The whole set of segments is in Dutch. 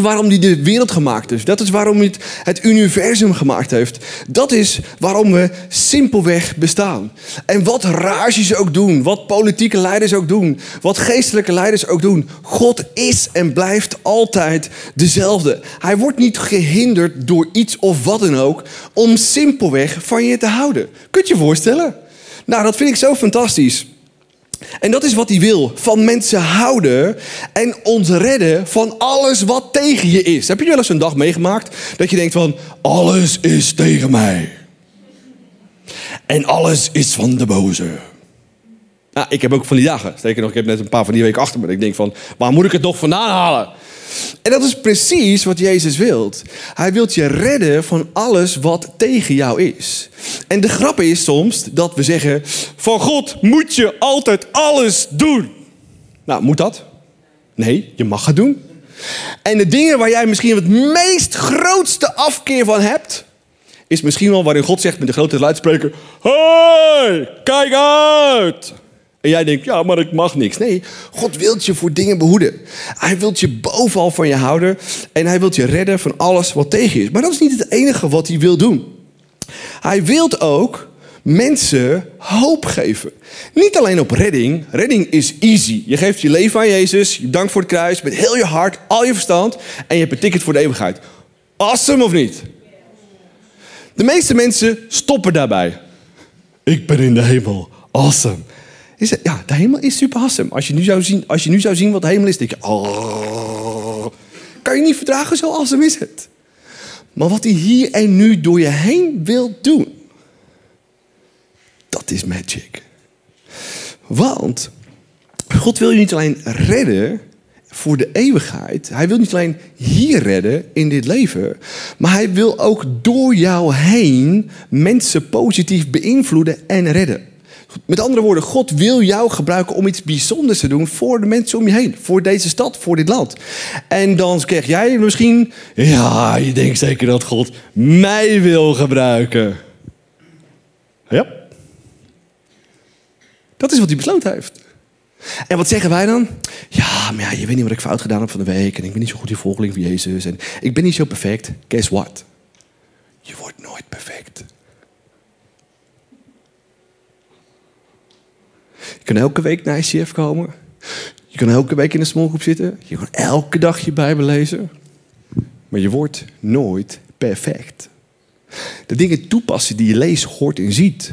waarom hij de wereld gemaakt heeft. Dat is waarom hij het, het universum gemaakt heeft. Dat is waarom we simpelweg bestaan. En wat rages ook doen, wat politieke leiders ook doen, wat geestelijke leiders ook doen. God is en blijft altijd dezelfde. Hij wordt niet gehinderd door iets of wat dan ook om simpelweg van je te houden. Kunt je je voorstellen? Nou, dat vind ik zo fantastisch. En dat is wat hij wil. Van mensen houden en ons redden van alles wat tegen je is. Heb je wel eens een dag meegemaakt dat je denkt van... Alles is tegen mij. En alles is van de boze. Nou, ik heb ook van die dagen. Sterker nog, ik heb net een paar van die weken achter me. Ik denk van, waar moet ik het nog vandaan halen? En dat is precies wat Jezus wilt. Hij wilt je redden van alles wat tegen jou is. En de grap is soms dat we zeggen: van God moet je altijd alles doen. Nou, moet dat? Nee, je mag het doen. En de dingen waar jij misschien het meest grootste afkeer van hebt, is misschien wel waarin God zegt met de grote luidspreker: Hoi, kijk uit! En jij denkt, ja, maar ik mag niks. Nee, God wilt je voor dingen behoeden. Hij wilt je bovenal van je houden. En hij wilt je redden van alles wat tegen je is. Maar dat is niet het enige wat hij wil doen. Hij wilt ook mensen hoop geven. Niet alleen op redding. Redding is easy. Je geeft je leven aan Jezus. Je dankt voor het kruis. Met heel je hart, al je verstand. En je hebt een ticket voor de eeuwigheid. Awesome of niet? De meeste mensen stoppen daarbij. Ik ben in de hemel. Awesome. Is ja, de hemel is super awesome. Als je, nu zou zien, als je nu zou zien wat de hemel is, denk je... Oh, kan je niet verdragen, zo awesome is het. Maar wat hij hier en nu door je heen wil doen... dat is magic. Want God wil je niet alleen redden voor de eeuwigheid. Hij wil niet alleen hier redden in dit leven, maar hij wil ook door jou heen mensen positief beïnvloeden en redden. Met andere woorden, God wil jou gebruiken om iets bijzonders te doen voor de mensen om je heen. Voor deze stad, voor dit land. En dan krijg jij misschien, ja, je denkt zeker dat God mij wil gebruiken. Ja. Dat is wat hij besloten heeft. En wat zeggen wij dan? Ja, maar ja, je weet niet wat ik fout gedaan heb van de week. En ik ben niet zo goed in volgeling van Jezus. En ik ben niet zo perfect. Guess what? Je wordt nooit perfect. Je kan elke week naar ICF komen. Je kan elke week in een smallgroep zitten. Je kan elke dag je Bijbel lezen. Maar je wordt nooit perfect. De dingen toepassen die je leest, hoort en ziet,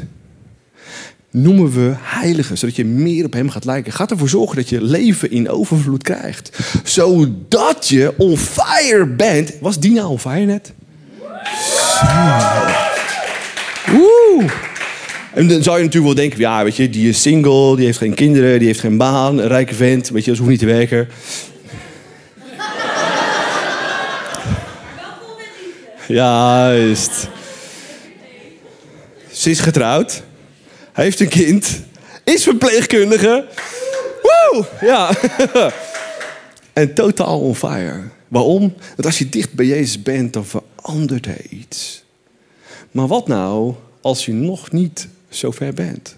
noemen we heiligen, zodat je meer op hem gaat lijken. Gaat ervoor zorgen dat je leven in overvloed krijgt. Zodat je on fire bent. Was die nou on fire net? Woe! En dan zou je natuurlijk wel denken, ja, weet je, die is single, die heeft geen kinderen, die heeft geen baan, een rijke vent, weet je, dat hoeft niet te werken. Juist. Ze is getrouwd, heeft een kind, is verpleegkundige. Woe! Ja. en totaal on fire. Waarom? Want als je dicht bij Jezus bent, dan verandert er iets. Maar wat nou als je nog niet zo ver bent.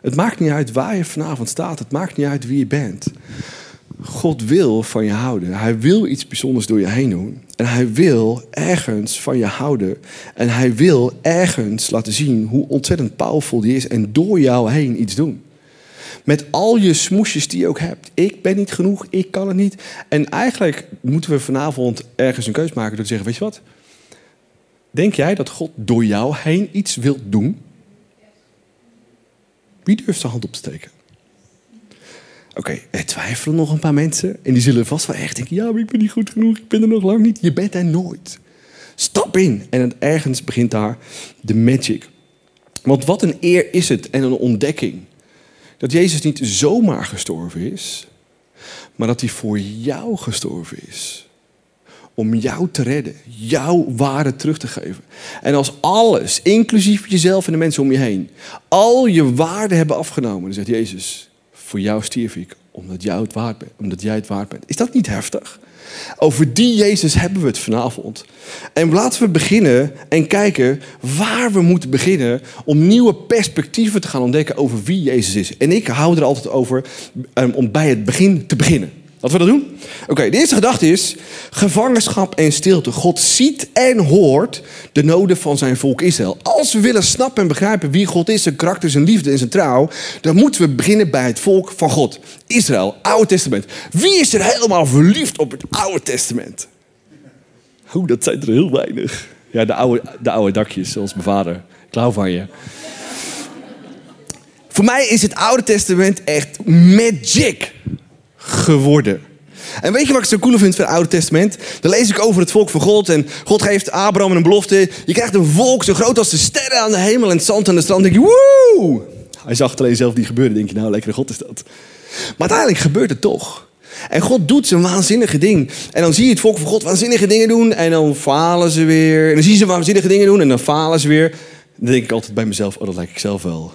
Het maakt niet uit waar je vanavond staat. Het maakt niet uit wie je bent. God wil van je houden. Hij wil iets bijzonders door je heen doen. En hij wil ergens van je houden. En hij wil ergens laten zien hoe ontzettend powerful die is. En door jou heen iets doen. Met al je smoesjes die je ook hebt. Ik ben niet genoeg, ik kan het niet. En eigenlijk moeten we vanavond ergens een keus maken door te zeggen: Weet je wat? Denk jij dat God door jou heen iets wil doen? Wie durft zijn hand op te steken? Oké, er twijfelen nog een paar mensen. En die zullen vast wel echt denken: ja, maar ik ben niet goed genoeg, ik ben er nog lang niet. Je bent er nooit. Stap in. En ergens begint daar de magic. Want wat een eer is het en een ontdekking. Dat Jezus niet zomaar gestorven is, maar dat hij voor jou gestorven is om jou te redden, jouw waarde terug te geven. En als alles, inclusief jezelf en de mensen om je heen, al je waarde hebben afgenomen, dan zegt Jezus, voor jou stierf ik, omdat, jij het waard bent, omdat jij het waard bent. Is dat niet heftig? Over die Jezus hebben we het vanavond. En laten we beginnen en kijken waar we moeten beginnen om nieuwe perspectieven te gaan ontdekken over wie Jezus is. En ik hou er altijd over um, om bij het begin te beginnen. Laten we dat doen? Oké, de eerste gedachte is gevangenschap en stilte. God ziet en hoort de noden van zijn volk Israël. Als we willen snappen en begrijpen wie God is, zijn karakter, zijn liefde en zijn trouw, dan moeten we beginnen bij het volk van God. Israël, Oude Testament. Wie is er helemaal verliefd op het Oude Testament? Oeh, dat zijn er heel weinig. Ja, de oude, de oude dakjes, zoals mijn vader. Klauw van je. Voor mij is het Oude Testament echt magic geworden. En weet je wat ik zo cool vind van het Oude Testament? Dan lees ik over het volk van God en God geeft Abraham een belofte. Je krijgt een volk zo groot als de sterren aan de hemel en het zand aan de strand. Dan denk je, woe! Hij zag alleen zelf niet gebeuren. denk je, nou, lekkere God is dat. Maar uiteindelijk gebeurt het toch. En God doet zijn waanzinnige ding. En dan zie je het volk van God waanzinnige dingen doen. En dan falen ze weer. En dan zie je ze waanzinnige dingen doen. En dan falen ze weer. Dan denk ik altijd bij mezelf, oh, dat lijkt ik zelf wel.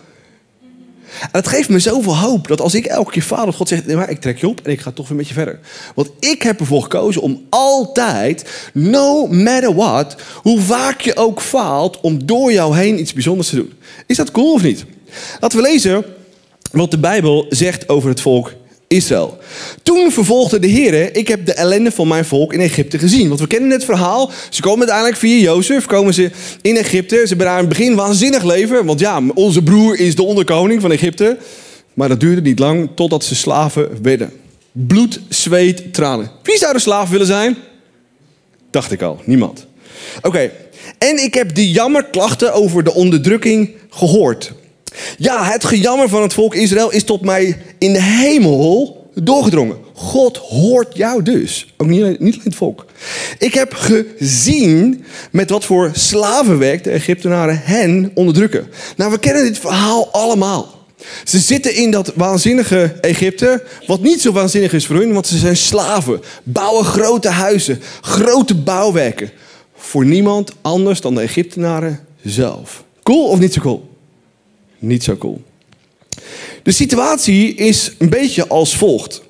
En dat geeft me zoveel hoop dat als ik elke keer faal, dat God zegt: nee, maar ik trek je op en ik ga toch weer met je verder. Want ik heb ervoor gekozen om altijd, no matter what, hoe vaak je ook faalt, om door jou heen iets bijzonders te doen. Is dat cool of niet? Laten we lezen wat de Bijbel zegt over het volk Toen vervolgde de Heer, ik heb de ellende van mijn volk in Egypte gezien. Want we kennen het verhaal. Ze komen uiteindelijk via Jozef, komen ze in Egypte. Ze hebben daar in het begin waanzinnig leven. Want ja, onze broer is de onderkoning van Egypte. Maar dat duurde niet lang totdat ze slaven werden. Bloed, zweet, tranen. Wie zou de slaaf willen zijn? Dacht ik al, niemand. Oké, en ik heb de jammerklachten over de onderdrukking gehoord. Ja, het gejammer van het volk Israël is tot mij in de hemel doorgedrongen. God hoort jou dus. Ook niet, alleen het volk. Ik heb gezien met wat voor slavenwerk de Egyptenaren hen onderdrukken. Nou, we kennen dit verhaal allemaal. Ze zitten in dat waanzinnige Egypte, wat niet zo waanzinnig is voor hun, want ze zijn slaven, bouwen grote huizen, grote bouwwerken. Voor niemand anders dan de Egyptenaren zelf. Cool of niet zo cool? Niet zo cool. De situatie is een beetje als volgt.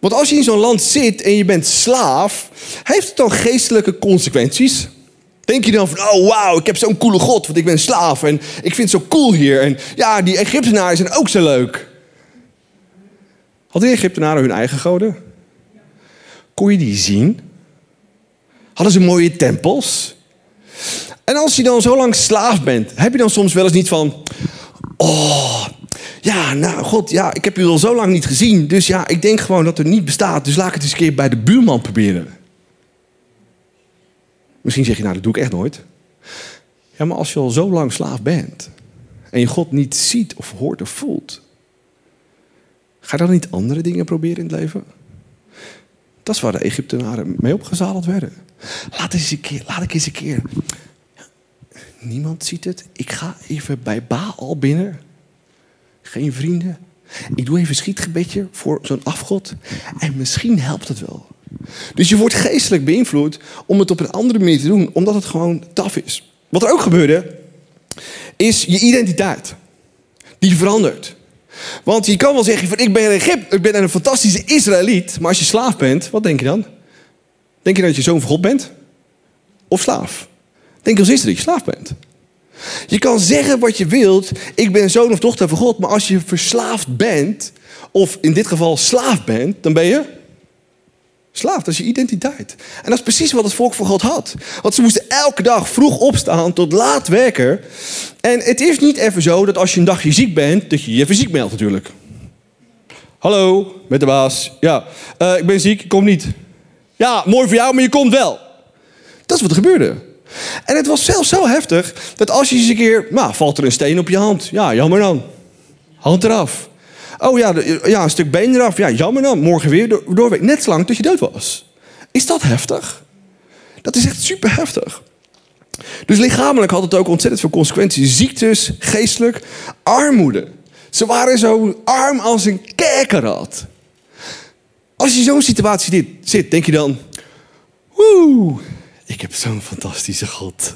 Want als je in zo'n land zit en je bent slaaf, heeft het dan geestelijke consequenties? Denk je dan van, oh wauw, ik heb zo'n coole God, want ik ben slaaf en ik vind het zo cool hier. En ja, die Egyptenaren zijn ook zo leuk. Hadden die Egyptenaren hun eigen goden? Kon je die zien? Hadden ze mooie tempels? En als je dan zo lang slaaf bent, heb je dan soms wel eens niet van... Oh, ja, nou god, ja, ik heb u al zo lang niet gezien. Dus ja, ik denk gewoon dat er niet bestaat. Dus laat ik het eens een keer bij de buurman proberen. Misschien zeg je, nou, dat doe ik echt nooit. Ja, maar als je al zo lang slaaf bent en je God niet ziet of hoort of voelt, ga je dan niet andere dingen proberen in het leven? Dat is waar de Egyptenaren mee opgezadeld werden. Laat, eens een keer, laat ik eens een keer Niemand ziet het. Ik ga even bij Baal binnen. Geen vrienden. Ik doe even een schietgebedje voor zo'n afgod. En misschien helpt het wel. Dus je wordt geestelijk beïnvloed om het op een andere manier te doen, omdat het gewoon taf is. Wat er ook gebeurde, is je identiteit. Die verandert. Want je kan wel zeggen van ik ben een Egypte, ik ben een fantastische Israëliet, maar als je slaaf bent, wat denk je dan? Denk je dat je zoon van God bent? Of slaaf? Denk als is dat je slaaf bent. Je kan zeggen wat je wilt. Ik ben zoon of dochter van God. Maar als je verslaafd bent, of in dit geval slaaf bent, dan ben je slaaf. Dat is je identiteit. En dat is precies wat het volk van God had. Want ze moesten elke dag vroeg opstaan tot laat werken. En het is niet even zo dat als je een dagje ziek bent, dat je je even ziek meldt natuurlijk. Hallo, met de baas. Ja, uh, ik ben ziek, ik kom niet. Ja, mooi voor jou, maar je komt wel. Dat is wat er gebeurde. En het was zelfs zo heftig dat als je eens een keer, nou, valt er een steen op je hand. Ja, jammer dan. Hand eraf. Oh ja, ja een stuk been eraf. Ja, jammer dan. Morgen weer door, doorweek. Net zolang tot je dood was. Is dat heftig? Dat is echt super heftig. Dus lichamelijk had het ook ontzettend veel consequenties. Ziektes, geestelijk, armoede. Ze waren zo arm als een kerkerad. Als je in zo'n situatie zit, denk je dan... Woe, ik heb zo'n fantastische God.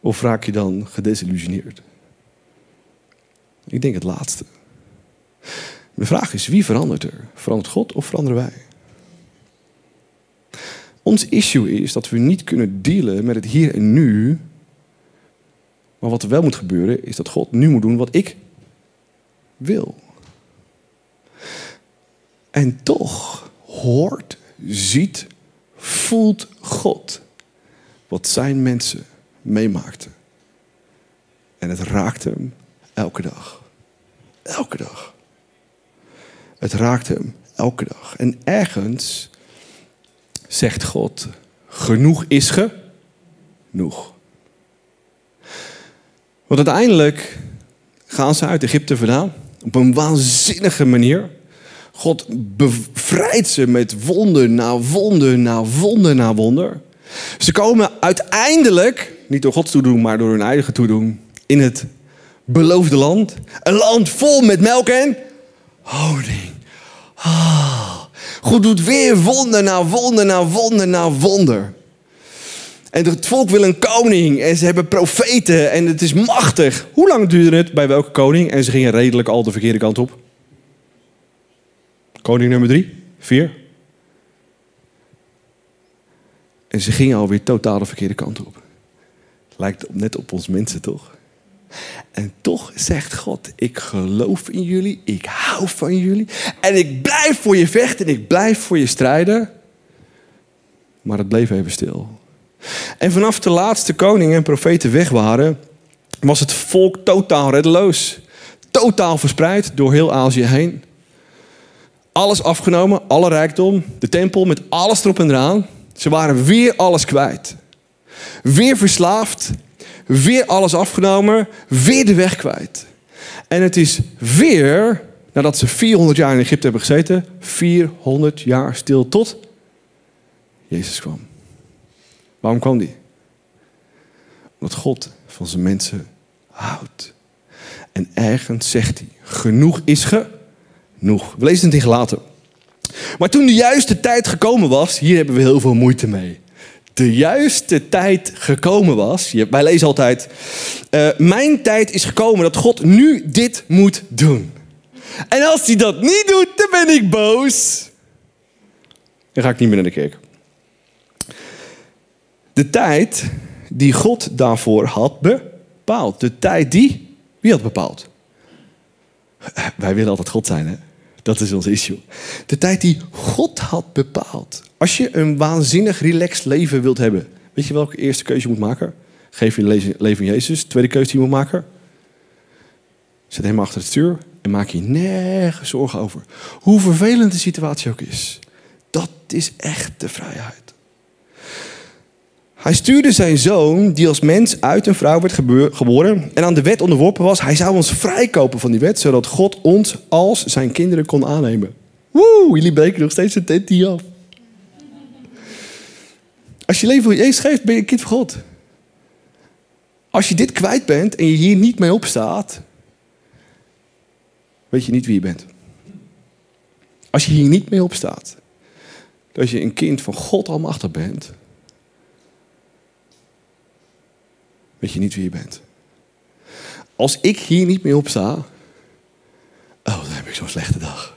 Of raak je dan gedesillusioneerd? Ik denk het laatste. De vraag is, wie verandert er? Verandert God of veranderen wij? Ons issue is dat we niet kunnen dealen met het hier en nu. Maar wat er wel moet gebeuren, is dat God nu moet doen wat ik wil. En toch hoort, ziet, voelt God wat zijn mensen meemaakten. En het raakte hem elke dag. Elke dag. Het raakte hem elke dag. En ergens zegt God: genoeg is genoeg. Want uiteindelijk gaan ze uit Egypte vandaan. Op een waanzinnige manier. God bevrijdt ze met wonder na wonder na wonder na wonder. Ze komen uiteindelijk, niet door Gods toedoen, maar door hun eigen toedoen, in het beloofde land. Een land vol met melk en honing. Ah. God doet weer wonder na wonder na wonder na wonder. En het volk wil een koning en ze hebben profeten en het is machtig. Hoe lang duurde het bij welke koning? En ze gingen redelijk al de verkeerde kant op. Koning nummer drie, vier. En ze gingen alweer totaal de verkeerde kant op. Lijkt net op ons mensen toch? En toch zegt God, ik geloof in jullie, ik hou van jullie. En ik blijf voor je vechten en ik blijf voor je strijden. Maar het bleef even stil. En vanaf de laatste koning en profeten weg waren, was het volk totaal reddeloos. Totaal verspreid door heel Azië heen. Alles afgenomen, alle rijkdom, de tempel met alles erop en eraan. Ze waren weer alles kwijt. Weer verslaafd, weer alles afgenomen, weer de weg kwijt. En het is weer, nadat ze 400 jaar in Egypte hebben gezeten, 400 jaar stil tot Jezus kwam. Waarom kwam die? Omdat God van zijn mensen houdt. En ergens zegt hij, genoeg is genoeg. We lezen het in gelaten. Maar toen de juiste tijd gekomen was, hier hebben we heel veel moeite mee. De juiste tijd gekomen was. Wij lezen altijd, uh, mijn tijd is gekomen dat God nu dit moet doen. En als hij dat niet doet, dan ben ik boos. Dan ga ik niet meer naar de kerk. De tijd die God daarvoor had bepaald. De tijd die, wie had bepaald? Wij willen altijd God zijn, hè? Dat is ons issue. De tijd die God had bepaald. Als je een waanzinnig relaxed leven wilt hebben, weet je welke eerste keuze je moet maken? Geef je leven in Jezus. Tweede keuze die je moet maken? Zet hem achter het stuur en maak je nergens zorgen over. Hoe vervelend de situatie ook is. Dat is echt de vrijheid. Hij stuurde zijn zoon, die als mens uit een vrouw werd geboren en aan de wet onderworpen was. Hij zou ons vrijkopen van die wet, zodat God ons als zijn kinderen kon aannemen. Woe, jullie breken nog steeds een tent hier af. Als je leven voor Jezus geeft, ben je een kind van God. Als je dit kwijt bent en je hier niet mee opstaat, weet je niet wie je bent. Als je hier niet mee opstaat, dat je een kind van God almachtig bent, weet je niet wie je bent. Als ik hier niet meer op sta, oh, dan heb ik zo'n slechte dag.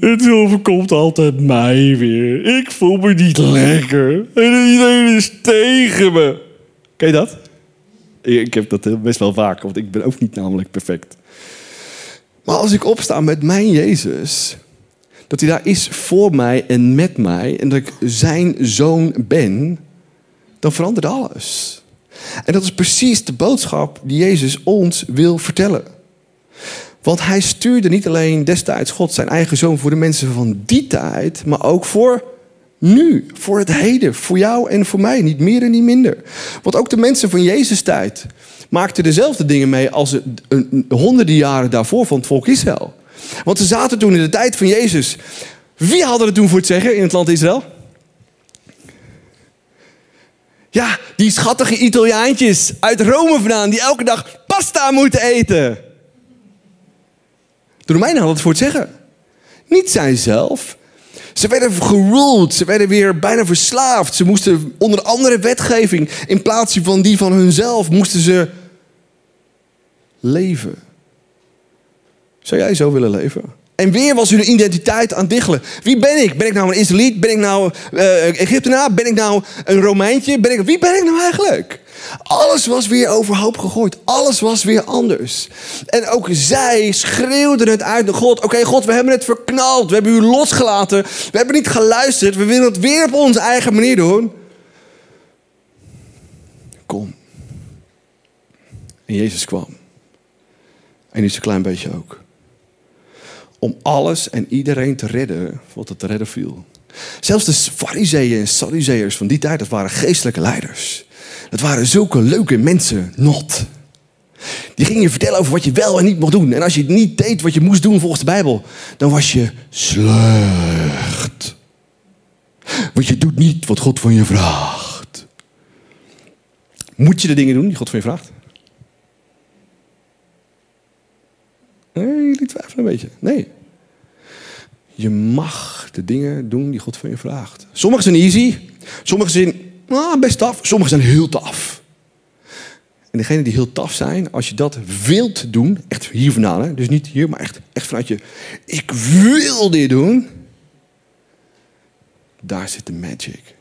Het overkomt altijd mij weer. Ik voel me niet lekker. En iedereen is tegen me. Ken je dat? Ik heb dat best wel vaak, want ik ben ook niet namelijk perfect. Maar als ik opsta met mijn Jezus, dat hij daar is voor mij en met mij, en dat ik zijn zoon ben, dan verandert alles. En dat is precies de boodschap die Jezus ons wil vertellen. Want hij stuurde niet alleen destijds God zijn eigen zoon voor de mensen van die tijd, maar ook voor nu, voor het heden, voor jou en voor mij, niet meer en niet minder. Want ook de mensen van Jezus tijd maakten dezelfde dingen mee als de honderden jaren daarvoor van het volk Israël. Want ze zaten toen in de tijd van Jezus. Wie hadden het toen voor het zeggen in het land Israël? Ja, die schattige Italiaantjes uit Rome vandaan die elke dag pasta moeten eten. De Romeinen hadden het voor het zeggen. Niet zij zelf. Ze werden geruled, ze werden weer bijna verslaafd. Ze moesten onder andere wetgeving, in plaats van die van hunzelf, moesten ze leven. Zou jij zo willen leven? En weer was hun identiteit aan het diggelen. Wie ben ik? Ben ik nou een Israëliet? Ben ik nou uh, Egyptenaar? Ben ik nou een Romeintje? Ben ik, wie ben ik nou eigenlijk? Alles was weer overhoop gegooid. Alles was weer anders. En ook zij schreeuwden het uit naar God. Oké, God, we hebben het verknald. We hebben u losgelaten. We hebben niet geluisterd. We willen het weer op onze eigen manier doen. Kom. En Jezus kwam. En niet een klein beetje ook. Om alles en iedereen te redden wat het te redden viel. Zelfs de fariseeën en sadduceërs van die tijd, dat waren geestelijke leiders. Dat waren zulke leuke mensen, not. Die gingen je vertellen over wat je wel en niet mocht doen. En als je niet deed wat je moest doen volgens de Bijbel, dan was je slecht. Want je doet niet wat God van je vraagt. Moet je de dingen doen die God van je vraagt? Nee, jullie twijfelen een beetje. Nee. Je mag de dingen doen die God van je vraagt. Sommige zijn easy. Sommige zijn nou, best taf. Sommige zijn heel taf. En degene die heel taf zijn, als je dat wilt doen, echt hier vandaan, hè? dus niet hier, maar echt, echt vanuit je, ik wil dit doen, daar zit de magic.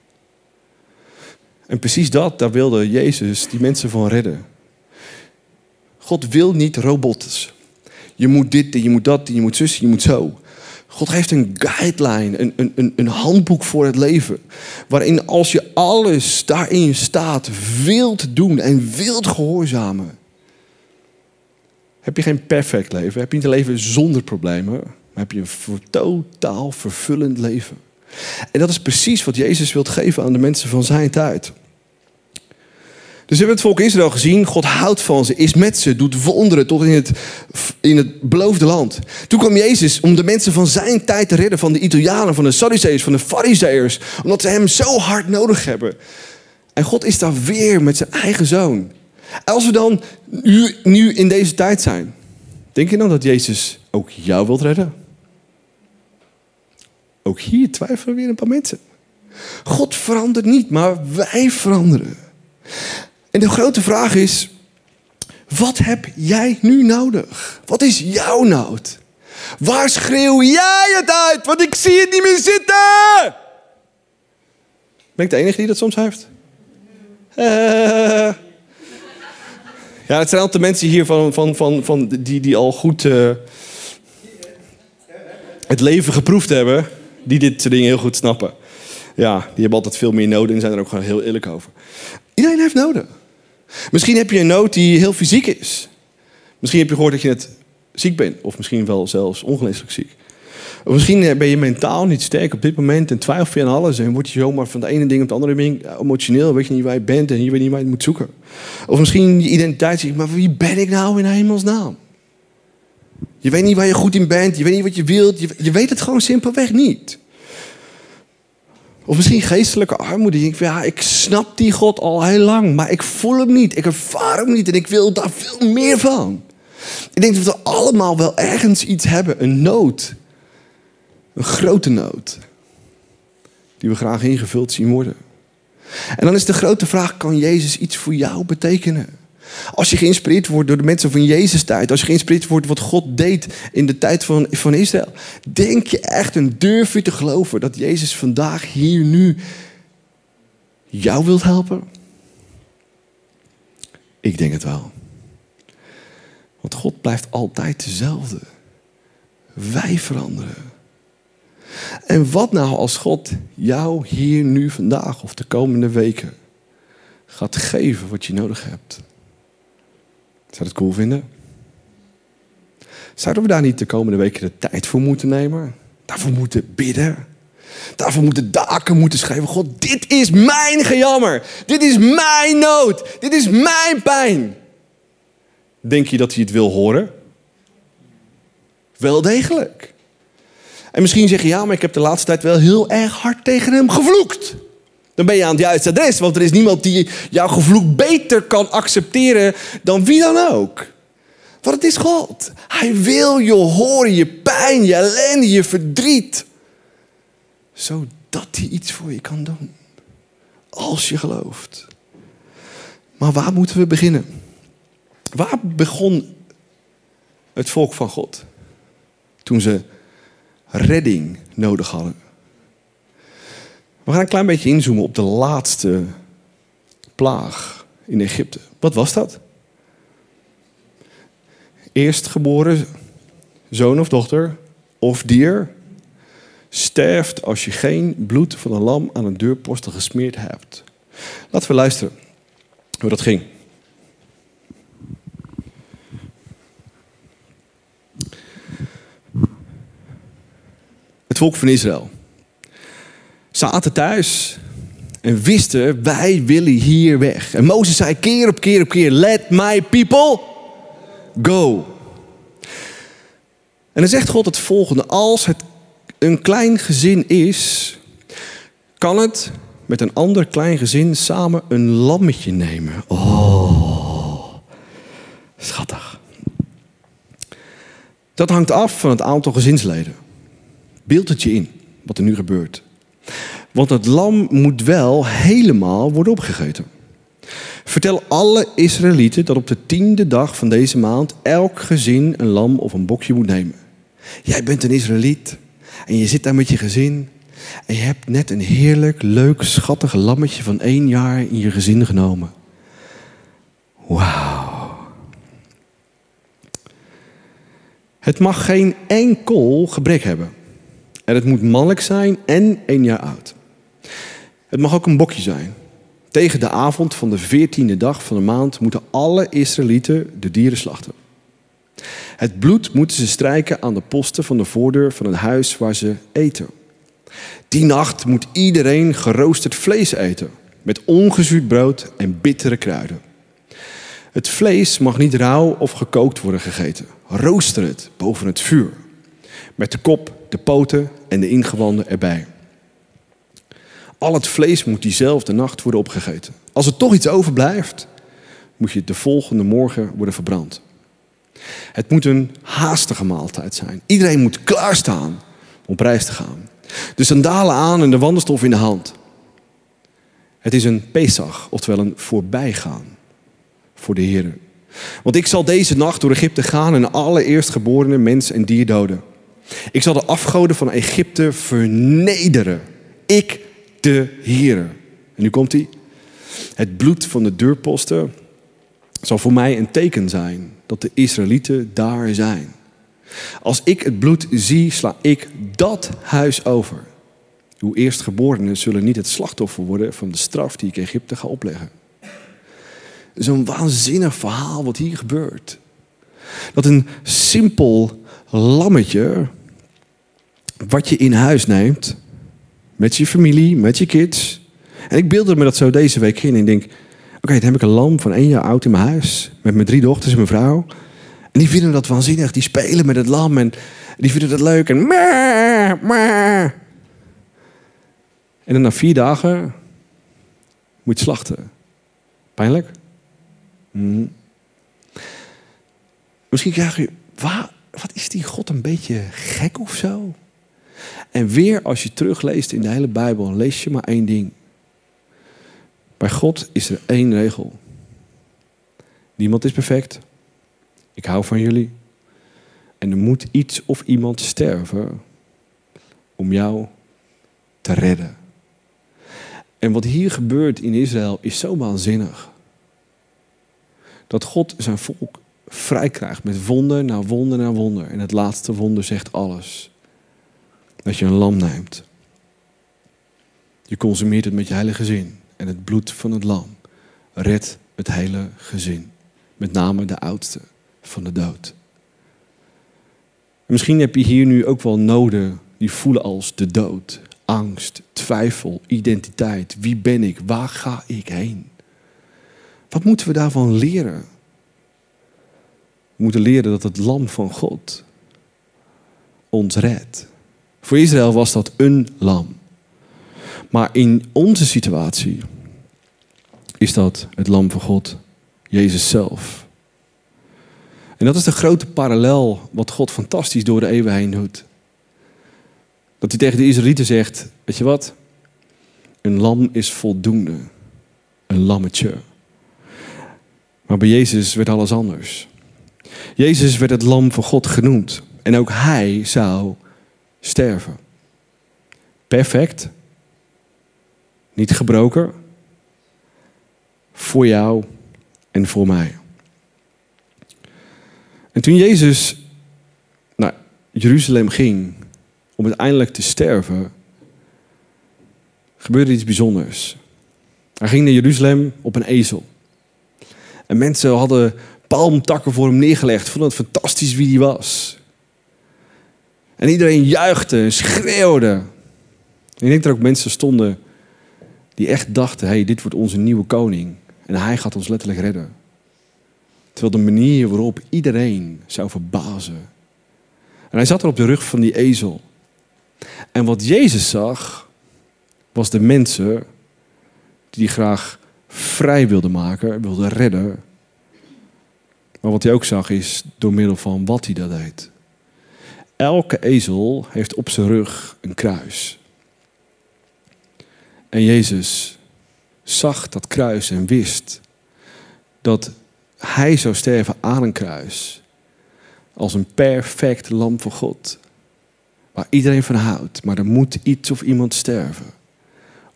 En precies dat, daar wilde Jezus die mensen van redden. God wil niet robots. Je moet dit en je moet dat en je moet zus je moet zo. God geeft een guideline, een, een, een handboek voor het leven. Waarin als je alles daarin staat, wilt doen en wilt gehoorzamen. Heb je geen perfect leven, heb je niet een leven zonder problemen, maar heb je een totaal vervullend leven. En dat is precies wat Jezus wil geven aan de mensen van zijn tijd. Dus we hebben het volk Israël gezien. God houdt van ze, is met ze, doet wonderen tot in het, in het beloofde land. Toen kwam Jezus om de mensen van zijn tijd te redden. Van de Italianen, van de Sadduceërs, van de Fariseërs. Omdat ze hem zo hard nodig hebben. En God is daar weer met zijn eigen zoon. Als we dan nu, nu in deze tijd zijn. Denk je dan dat Jezus ook jou wilt redden? Ook hier twijfelen weer een paar mensen. God verandert niet, maar wij veranderen. En de grote vraag is, wat heb jij nu nodig? Wat is jouw nood? Waar schreeuw jij het uit? Want ik zie het niet meer zitten. Ben ik de enige die dat soms heeft? Ja, het zijn altijd mensen hier van, van, van, van die, die al goed uh, het leven geproefd hebben, die dit soort dingen heel goed snappen. Ja, die hebben altijd veel meer noden en zijn er ook gewoon heel eerlijk over. Iedereen heeft noden. Misschien heb je een nood die heel fysiek is. Misschien heb je gehoord dat je net ziek bent, of misschien wel zelfs ongeneeslijk ziek. Of misschien ben je mentaal niet sterk op dit moment en twijfel je aan alles en word je zomaar van de ene ding op de andere ding emotioneel, weet je niet waar je bent en je weet niet waar je moet zoeken. Of misschien je identiteit zegt, maar wie ben ik nou in hemelsnaam? Je weet niet waar je goed in bent, je weet niet wat je wilt, je weet het gewoon simpelweg niet. Of misschien geestelijke armoede. Denkt, ja, ik snap die God al heel lang, maar ik voel hem niet. Ik ervaar hem niet en ik wil daar veel meer van. Ik denk dat we allemaal wel ergens iets hebben, een nood. Een grote nood. Die we graag ingevuld zien worden. En dan is de grote vraag, kan Jezus iets voor jou betekenen? Als je geïnspireerd wordt door de mensen van Jezus tijd, als je geïnspireerd wordt wat God deed in de tijd van, van Israël, denk je echt en durf je te geloven dat Jezus vandaag hier nu jou wilt helpen? Ik denk het wel. Want God blijft altijd dezelfde. Wij veranderen. En wat nou als God jou hier nu vandaag of de komende weken gaat geven wat je nodig hebt? Zou je het cool vinden? Zouden we daar niet de komende weken de tijd voor moeten nemen? Daarvoor moeten bidden? Daarvoor moeten daken moeten schrijven. God, dit is mijn gejammer. Dit is mijn nood. Dit is mijn pijn. Denk je dat hij het wil horen? Wel degelijk. En misschien zeg je ja, maar ik heb de laatste tijd wel heel erg hard tegen hem gevloekt. Dan ben je aan het juiste adres, want er is niemand die jouw gevloek beter kan accepteren dan wie dan ook. Want het is God. Hij wil je horen, je pijn, je ellende, je verdriet. Zodat hij iets voor je kan doen. Als je gelooft. Maar waar moeten we beginnen? Waar begon het volk van God? Toen ze redding nodig hadden. We gaan een klein beetje inzoomen op de laatste plaag in Egypte. Wat was dat? Eerstgeboren zoon of dochter of dier sterft als je geen bloed van een lam aan een deurpostel gesmeerd hebt. Laten we luisteren hoe dat ging. Het volk van Israël zaten thuis en wisten, wij willen hier weg. En Mozes zei keer op keer op keer, let my people go. En dan zegt God het volgende, als het een klein gezin is, kan het met een ander klein gezin samen een lammetje nemen. Oh, schattig. Dat hangt af van het aantal gezinsleden. Beeld het je in wat er nu gebeurt. Want het lam moet wel helemaal worden opgegeten. Vertel alle Israëlieten dat op de tiende dag van deze maand elk gezin een lam of een bokje moet nemen. Jij bent een Israëliet en je zit daar met je gezin en je hebt net een heerlijk, leuk, schattig lammetje van één jaar in je gezin genomen. Wauw. Het mag geen enkel gebrek hebben. En het moet mannelijk zijn en één jaar oud. Het mag ook een bokje zijn. Tegen de avond van de veertiende dag van de maand moeten alle Israëlieten de dieren slachten. Het bloed moeten ze strijken aan de posten van de voordeur van het huis waar ze eten. Die nacht moet iedereen geroosterd vlees eten, met ongezuurd brood en bittere kruiden. Het vlees mag niet rauw of gekookt worden gegeten. Rooster het boven het vuur. Met de kop, de poten en de ingewanden erbij. Al het vlees moet diezelfde nacht worden opgegeten. Als er toch iets overblijft, moet je de volgende morgen worden verbrand. Het moet een haastige maaltijd zijn. Iedereen moet klaarstaan om reis te gaan. De sandalen aan en de wandelstof in de hand. Het is een Pesach, oftewel een voorbijgaan voor de Heer. Want ik zal deze nacht door Egypte gaan en alle eerstgeborene mens en dier doden. Ik zal de afgoden van Egypte vernederen. Ik, de Heer. En nu komt hij. Het bloed van de deurposten zal voor mij een teken zijn dat de Israëlieten daar zijn. Als ik het bloed zie, sla ik dat huis over. Uw eerstgeborenen zullen niet het slachtoffer worden van de straf die ik Egypte ga opleggen. Zo'n waanzinnig verhaal wat hier gebeurt. Dat een simpel lammetje, wat je in huis neemt, met je familie, met je kids. En ik beelde me dat zo deze week in en ik denk, oké, dan heb ik een lam van één jaar oud in mijn huis, met mijn drie dochters en mijn vrouw. En die vinden dat waanzinnig, die spelen met het lam en die vinden het leuk en En dan na vier dagen moet je slachten. Pijnlijk? Mm. Misschien krijg je, waar, wat is die God een beetje gek of zo? En weer als je terugleest in de hele Bijbel, lees je maar één ding. Bij God is er één regel. Niemand is perfect. Ik hou van jullie. En er moet iets of iemand sterven om jou te redden. En wat hier gebeurt in Israël is zo waanzinnig. Dat God zijn volk vrij krijgt met wonder na wonder na wonder. En het laatste wonder zegt alles. Dat je een lam neemt. Je consumeert het met je hele gezin. En het bloed van het lam redt het hele gezin. Met name de oudste van de dood. misschien heb je hier nu ook wel noden die voelen als de dood. Angst, twijfel, identiteit. Wie ben ik? Waar ga ik heen? Wat moeten we daarvan leren? We moeten leren dat het lam van God ons redt. Voor Israël was dat een lam. Maar in onze situatie is dat het lam van God, Jezus zelf. En dat is de grote parallel wat God fantastisch door de eeuwen heen doet. Dat hij tegen de Israëlieten zegt, weet je wat? Een lam is voldoende. Een lammetje. Maar bij Jezus werd alles anders. Jezus werd het lam van God genoemd. En ook hij zou sterven. Perfect. Niet gebroken. Voor jou en voor mij. En toen Jezus naar Jeruzalem ging om uiteindelijk te sterven, gebeurde iets bijzonders. Hij ging naar Jeruzalem op een ezel. En mensen hadden palmtakken voor hem neergelegd, vonden het fantastisch wie hij was. En iedereen juichte schreeuwde. Ik denk dat er ook mensen stonden die echt dachten: hey, dit wordt onze nieuwe koning. En hij gaat ons letterlijk redden. Terwijl de manier waarop iedereen zou verbazen. En hij zat er op de rug van die ezel. En wat Jezus zag, was de mensen die graag vrij wilden maken, wilden redden. Maar wat hij ook zag is door middel van wat hij dat deed. Elke ezel heeft op zijn rug een kruis. En Jezus zag dat kruis en wist dat hij zou sterven aan een kruis. Als een perfect lam van God. Waar iedereen van houdt. Maar er moet iets of iemand sterven.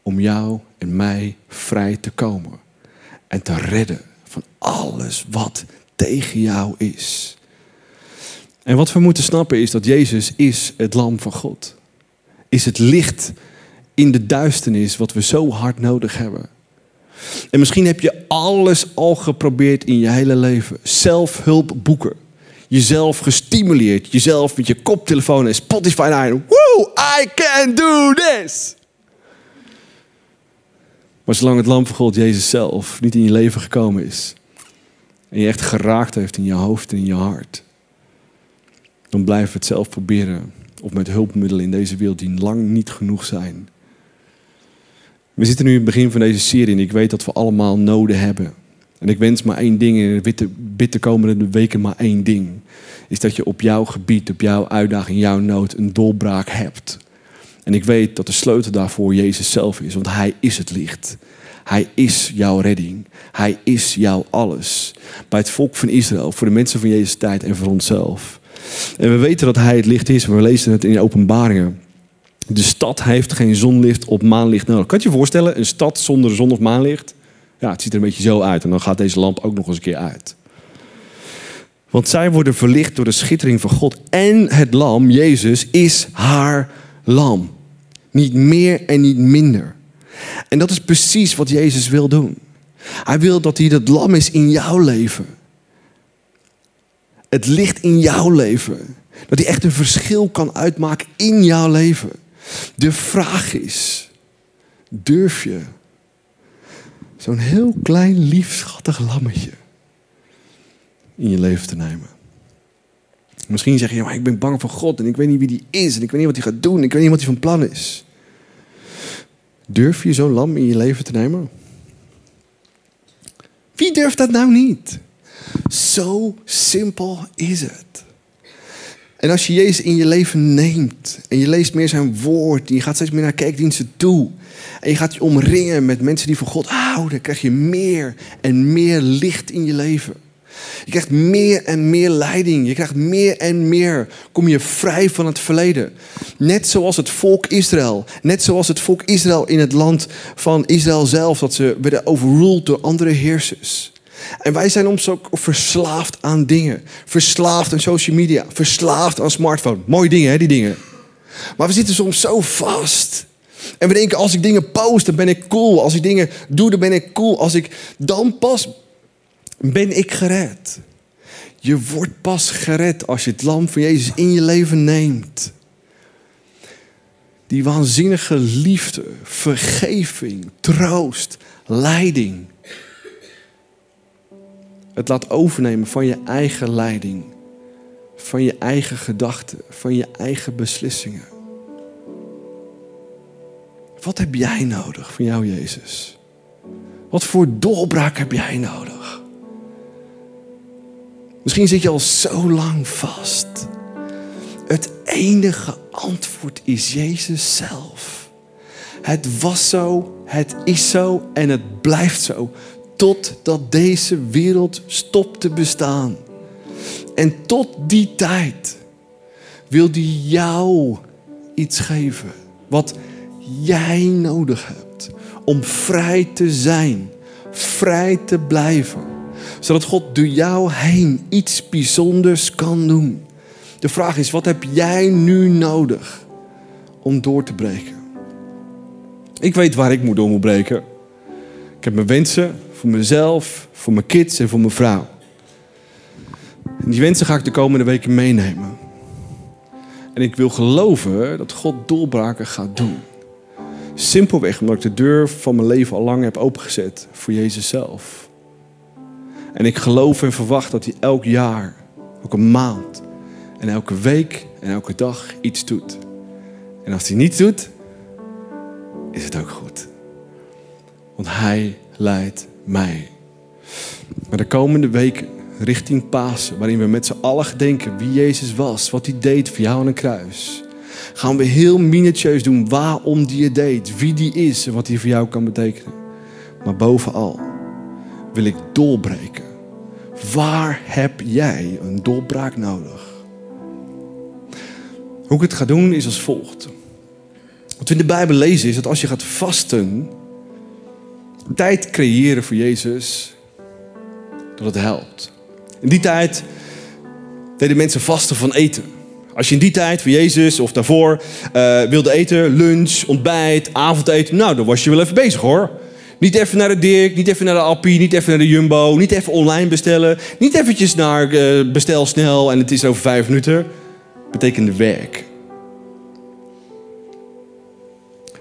Om jou en mij vrij te komen. En te redden van alles wat tegen jou is. En wat we moeten snappen is dat Jezus is het lam van God. Is het licht in de duisternis wat we zo hard nodig hebben. En misschien heb je alles al geprobeerd in je hele leven. Zelfhulpboeken. Jezelf gestimuleerd. Jezelf met je koptelefoon en Spotify aan. Woo, I can do this. Maar zolang het lam van God, Jezus zelf, niet in je leven gekomen is. En je echt geraakt heeft in je hoofd en in je hart. Dan blijf we het zelf proberen. Of met hulpmiddelen in deze wereld die lang niet genoeg zijn. We zitten nu in het begin van deze serie en ik weet dat we allemaal noden hebben. En ik wens maar één ding in de bitter komende weken maar één ding. Is dat je op jouw gebied, op jouw uitdaging, jouw nood een doorbraak hebt. En ik weet dat de sleutel daarvoor Jezus zelf is, want Hij is het licht. Hij is jouw redding. Hij is jouw alles. Bij het volk van Israël, voor de mensen van Jezus tijd en voor onszelf. En we weten dat Hij het licht is. We lezen het in de openbaringen. De stad heeft geen zonlicht op maanlicht nodig. Kan je je voorstellen, een stad zonder zon of maanlicht? Ja, het ziet er een beetje zo uit. En dan gaat deze lamp ook nog eens een keer uit. Want zij worden verlicht door de schittering van God. En het lam, Jezus, is haar lam. Niet meer en niet minder. En dat is precies wat Jezus wil doen. Hij wil dat hij het lam is in jouw leven. Het licht in jouw leven. Dat hij echt een verschil kan uitmaken in jouw leven. De vraag is, durf je zo'n heel klein, lief, schattig lammetje in je leven te nemen? Misschien zeg je, maar ik ben bang voor God en ik weet niet wie die is en ik weet niet wat hij gaat doen, ik weet niet wat hij van plan is. Durf je zo'n lam in je leven te nemen? Wie durft dat nou niet? Zo simpel is het. En als je Jezus in je leven neemt en je leest meer zijn woord en je gaat steeds meer naar kerkdiensten toe en je gaat je omringen met mensen die van God houden, krijg je meer en meer licht in je leven. Je krijgt meer en meer leiding. Je krijgt meer en meer. Kom je vrij van het verleden. Net zoals het volk Israël. Net zoals het volk Israël in het land van Israël zelf. Dat ze werden overruled door andere heersers. En wij zijn soms ook verslaafd aan dingen. Verslaafd aan social media. Verslaafd aan smartphone. Mooie dingen, hè, die dingen. Maar we zitten soms zo vast. En we denken, als ik dingen post, dan ben ik cool. Als ik dingen doe, dan ben ik cool. Als ik dan pas ben ik gered. Je wordt pas gered als je het lam van Jezus in je leven neemt. Die waanzinnige liefde, vergeving, troost, leiding het laat overnemen van je eigen leiding, van je eigen gedachten, van je eigen beslissingen. Wat heb jij nodig van jou, Jezus? Wat voor doorbraak heb jij nodig? Misschien zit je al zo lang vast. Het enige antwoord is Jezus zelf. Het was zo, het is zo en het blijft zo totdat deze wereld stopt te bestaan. En tot die tijd wil die jou iets geven wat jij nodig hebt om vrij te zijn, vrij te blijven, zodat God door jou heen iets bijzonders kan doen. De vraag is, wat heb jij nu nodig om door te breken? Ik weet waar ik moet door moet breken. Ik heb mijn wensen voor mezelf, voor mijn kids en voor mijn vrouw. En die wensen ga ik de komende weken meenemen. En ik wil geloven dat God doorbraken gaat doen. Simpelweg omdat ik de deur van mijn leven al lang heb opengezet voor Jezus zelf. En ik geloof en verwacht dat hij elk jaar, elke maand en elke week en elke dag iets doet. En als hij niets doet, is het ook goed. Want hij leidt mij. Maar de komende weken richting Pasen, waarin we met z'n allen gedenken wie Jezus was, wat hij deed voor jou aan een kruis, gaan we heel minutieus doen waarom die het deed, wie die is en wat hij voor jou kan betekenen. Maar bovenal wil ik doorbreken. Waar heb jij een doorbraak nodig? Hoe ik het ga doen is als volgt. Wat we in de Bijbel lezen is dat als je gaat vasten, tijd creëren voor Jezus, dat het helpt. In die tijd deden mensen vasten van eten. Als je in die tijd voor Jezus of daarvoor uh, wilde eten, lunch, ontbijt, avondeten, nou dan was je wel even bezig hoor. Niet even naar de Dirk, niet even naar de Appie, niet even naar de Jumbo, niet even online bestellen, niet eventjes naar uh, bestel snel en het is over vijf minuten. Betekende werk.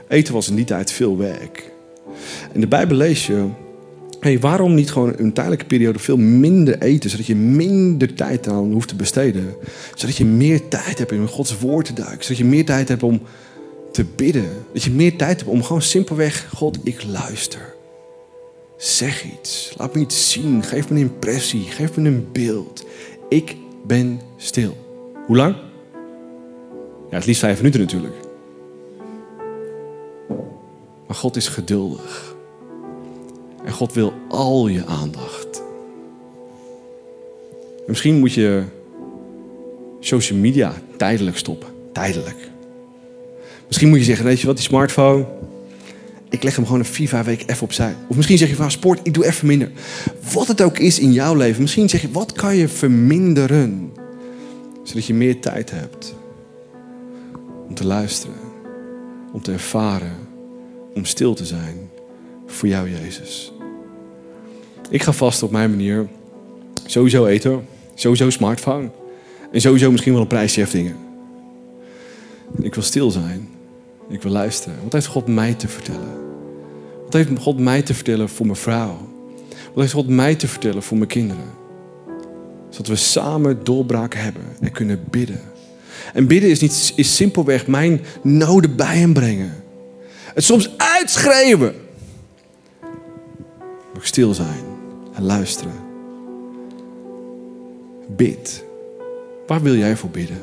Eten was in die tijd veel werk. In de Bijbel lees je hey, waarom niet gewoon een tijdelijke periode veel minder eten, zodat je minder tijd aan hoeft te besteden. Zodat je meer tijd hebt om Gods woord te duiken. Zodat je meer tijd hebt om te bidden. Dat je meer tijd hebt om gewoon simpelweg, God, ik luister. Zeg iets. Laat me iets zien. Geef me een impressie. Geef me een beeld. Ik ben stil. Hoe lang? Ja, het liefst vijf minuten natuurlijk. Maar God is geduldig. En God wil al je aandacht. En misschien moet je social media tijdelijk stoppen. Tijdelijk. Misschien moet je zeggen, weet je wat, die smartphone, ik leg hem gewoon een vier, vijf weken even opzij. Of misschien zeg je van sport, ik doe even minder. Wat het ook is in jouw leven. Misschien zeg je, wat kan je verminderen? Zodat je meer tijd hebt om te luisteren, om te ervaren, om stil te zijn voor jou, Jezus. Ik ga vast op mijn manier. Sowieso eten, sowieso smartphone. En sowieso misschien wel een prijsje heftingen. Ik wil stil zijn. Ik wil luisteren. Wat heeft God mij te vertellen? Wat heeft God mij te vertellen voor mijn vrouw? Wat heeft God mij te vertellen voor mijn kinderen? Zodat we samen doorbraken hebben en kunnen bidden. En bidden is, niet, is simpelweg mijn noden bij hem brengen. Het soms uitschreeuwen. Maar stil zijn en luisteren. Bid. Waar wil jij voor bidden?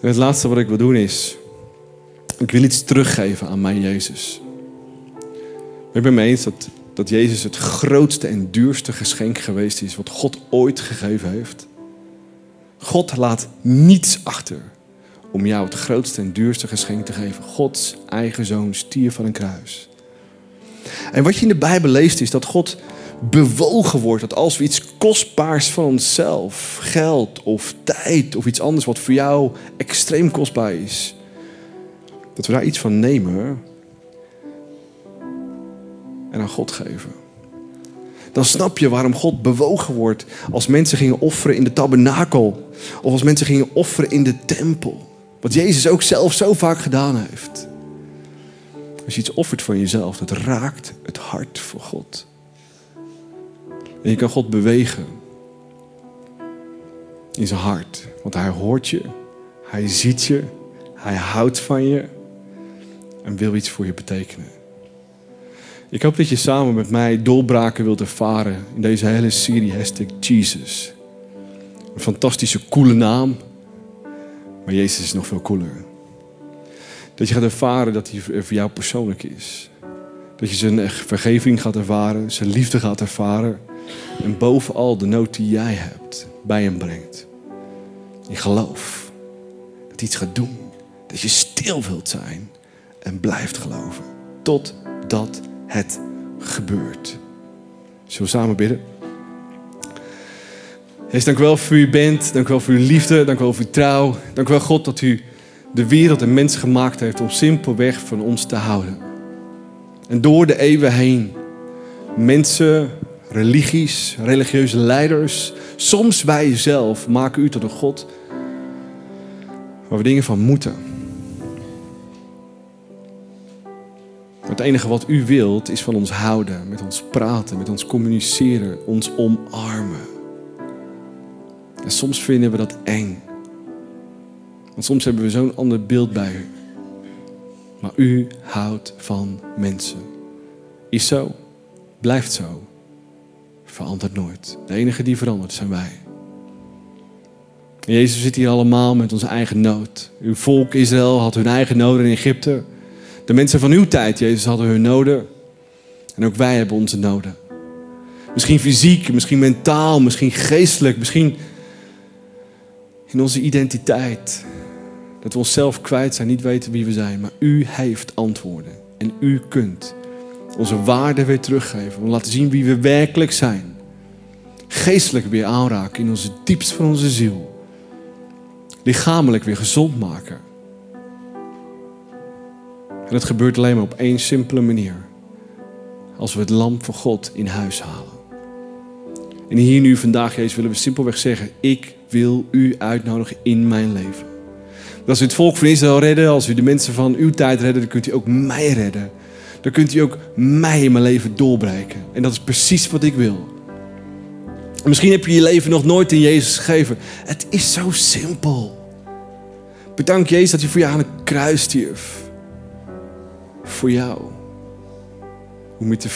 En het laatste wat ik wil doen is, ik wil iets teruggeven aan mijn Jezus. Ik ben mee eens dat Jezus het grootste en duurste geschenk geweest is wat God ooit gegeven heeft. God laat niets achter om jou het grootste en duurste geschenk te geven. Gods eigen zoon stier van een kruis. En wat je in de Bijbel leest is dat God bewogen wordt dat als we iets kostbaars van onszelf, geld of tijd of iets anders wat voor jou extreem kostbaar is, dat we daar iets van nemen en aan God geven. Dan snap je waarom God bewogen wordt als mensen gingen offeren in de tabernakel of als mensen gingen offeren in de tempel. Wat Jezus ook zelf zo vaak gedaan heeft. Als je iets offert van jezelf, dat raakt het hart voor God. En je kan God bewegen in zijn hart. Want hij hoort je, hij ziet je, hij houdt van je en wil iets voor je betekenen. Ik hoop dat je samen met mij doorbraken wilt ervaren in deze hele serie hashtag Jesus. Een fantastische, coole naam. Maar Jezus is nog veel cooler. Dat je gaat ervaren dat hij voor jou persoonlijk is. Dat je zijn vergeving gaat ervaren, zijn liefde gaat ervaren. En bovenal de nood die jij hebt bij hem brengt. In geloof. Dat hij iets gaat doen. Dat je stil wilt zijn en blijft geloven. Totdat het gebeurt. Zullen we samen bidden? Heer, dank u wel voor uw bent. Dank u wel voor uw liefde. Dank u wel voor uw trouw. Dank u wel, God, dat u de wereld en mensen gemaakt heeft om simpelweg van ons te houden. En door de eeuwen heen, mensen, religies, religieuze leiders, soms wij zelf maken u tot een God waar we dingen van moeten. Het enige wat u wilt is van ons houden, met ons praten, met ons communiceren, ons omarmen. En soms vinden we dat eng. Want soms hebben we zo'n ander beeld bij u. Maar u houdt van mensen. Is zo, blijft zo. Verandert nooit. De enige die verandert zijn wij. Jezus zit hier allemaal met onze eigen nood. Uw volk Israël had hun eigen noden in Egypte. De mensen van uw tijd, Jezus, hadden hun noden. En ook wij hebben onze noden. Misschien fysiek, misschien mentaal, misschien geestelijk, misschien in onze identiteit. Dat we onszelf kwijt zijn, niet weten wie we zijn. Maar u heeft antwoorden. En u kunt onze waarde weer teruggeven. Om laten zien wie we werkelijk zijn. Geestelijk weer aanraken in onze diepst van onze ziel. Lichamelijk weer gezond maken. En het gebeurt alleen maar op één simpele manier. Als we het lam van God in huis halen. En hier nu vandaag, Jezus, willen we simpelweg zeggen: Ik wil u uitnodigen in mijn leven. Als u het volk van Israël redden, als u de mensen van uw tijd redden, dan kunt u ook mij redden. Dan kunt u ook mij in mijn leven doorbreken. En dat is precies wat ik wil. Misschien heb je je leven nog nooit in Jezus gegeven. Het is zo simpel. Bedank Jezus dat hij voor jou aan het kruis stierf. Voor jou. Om je te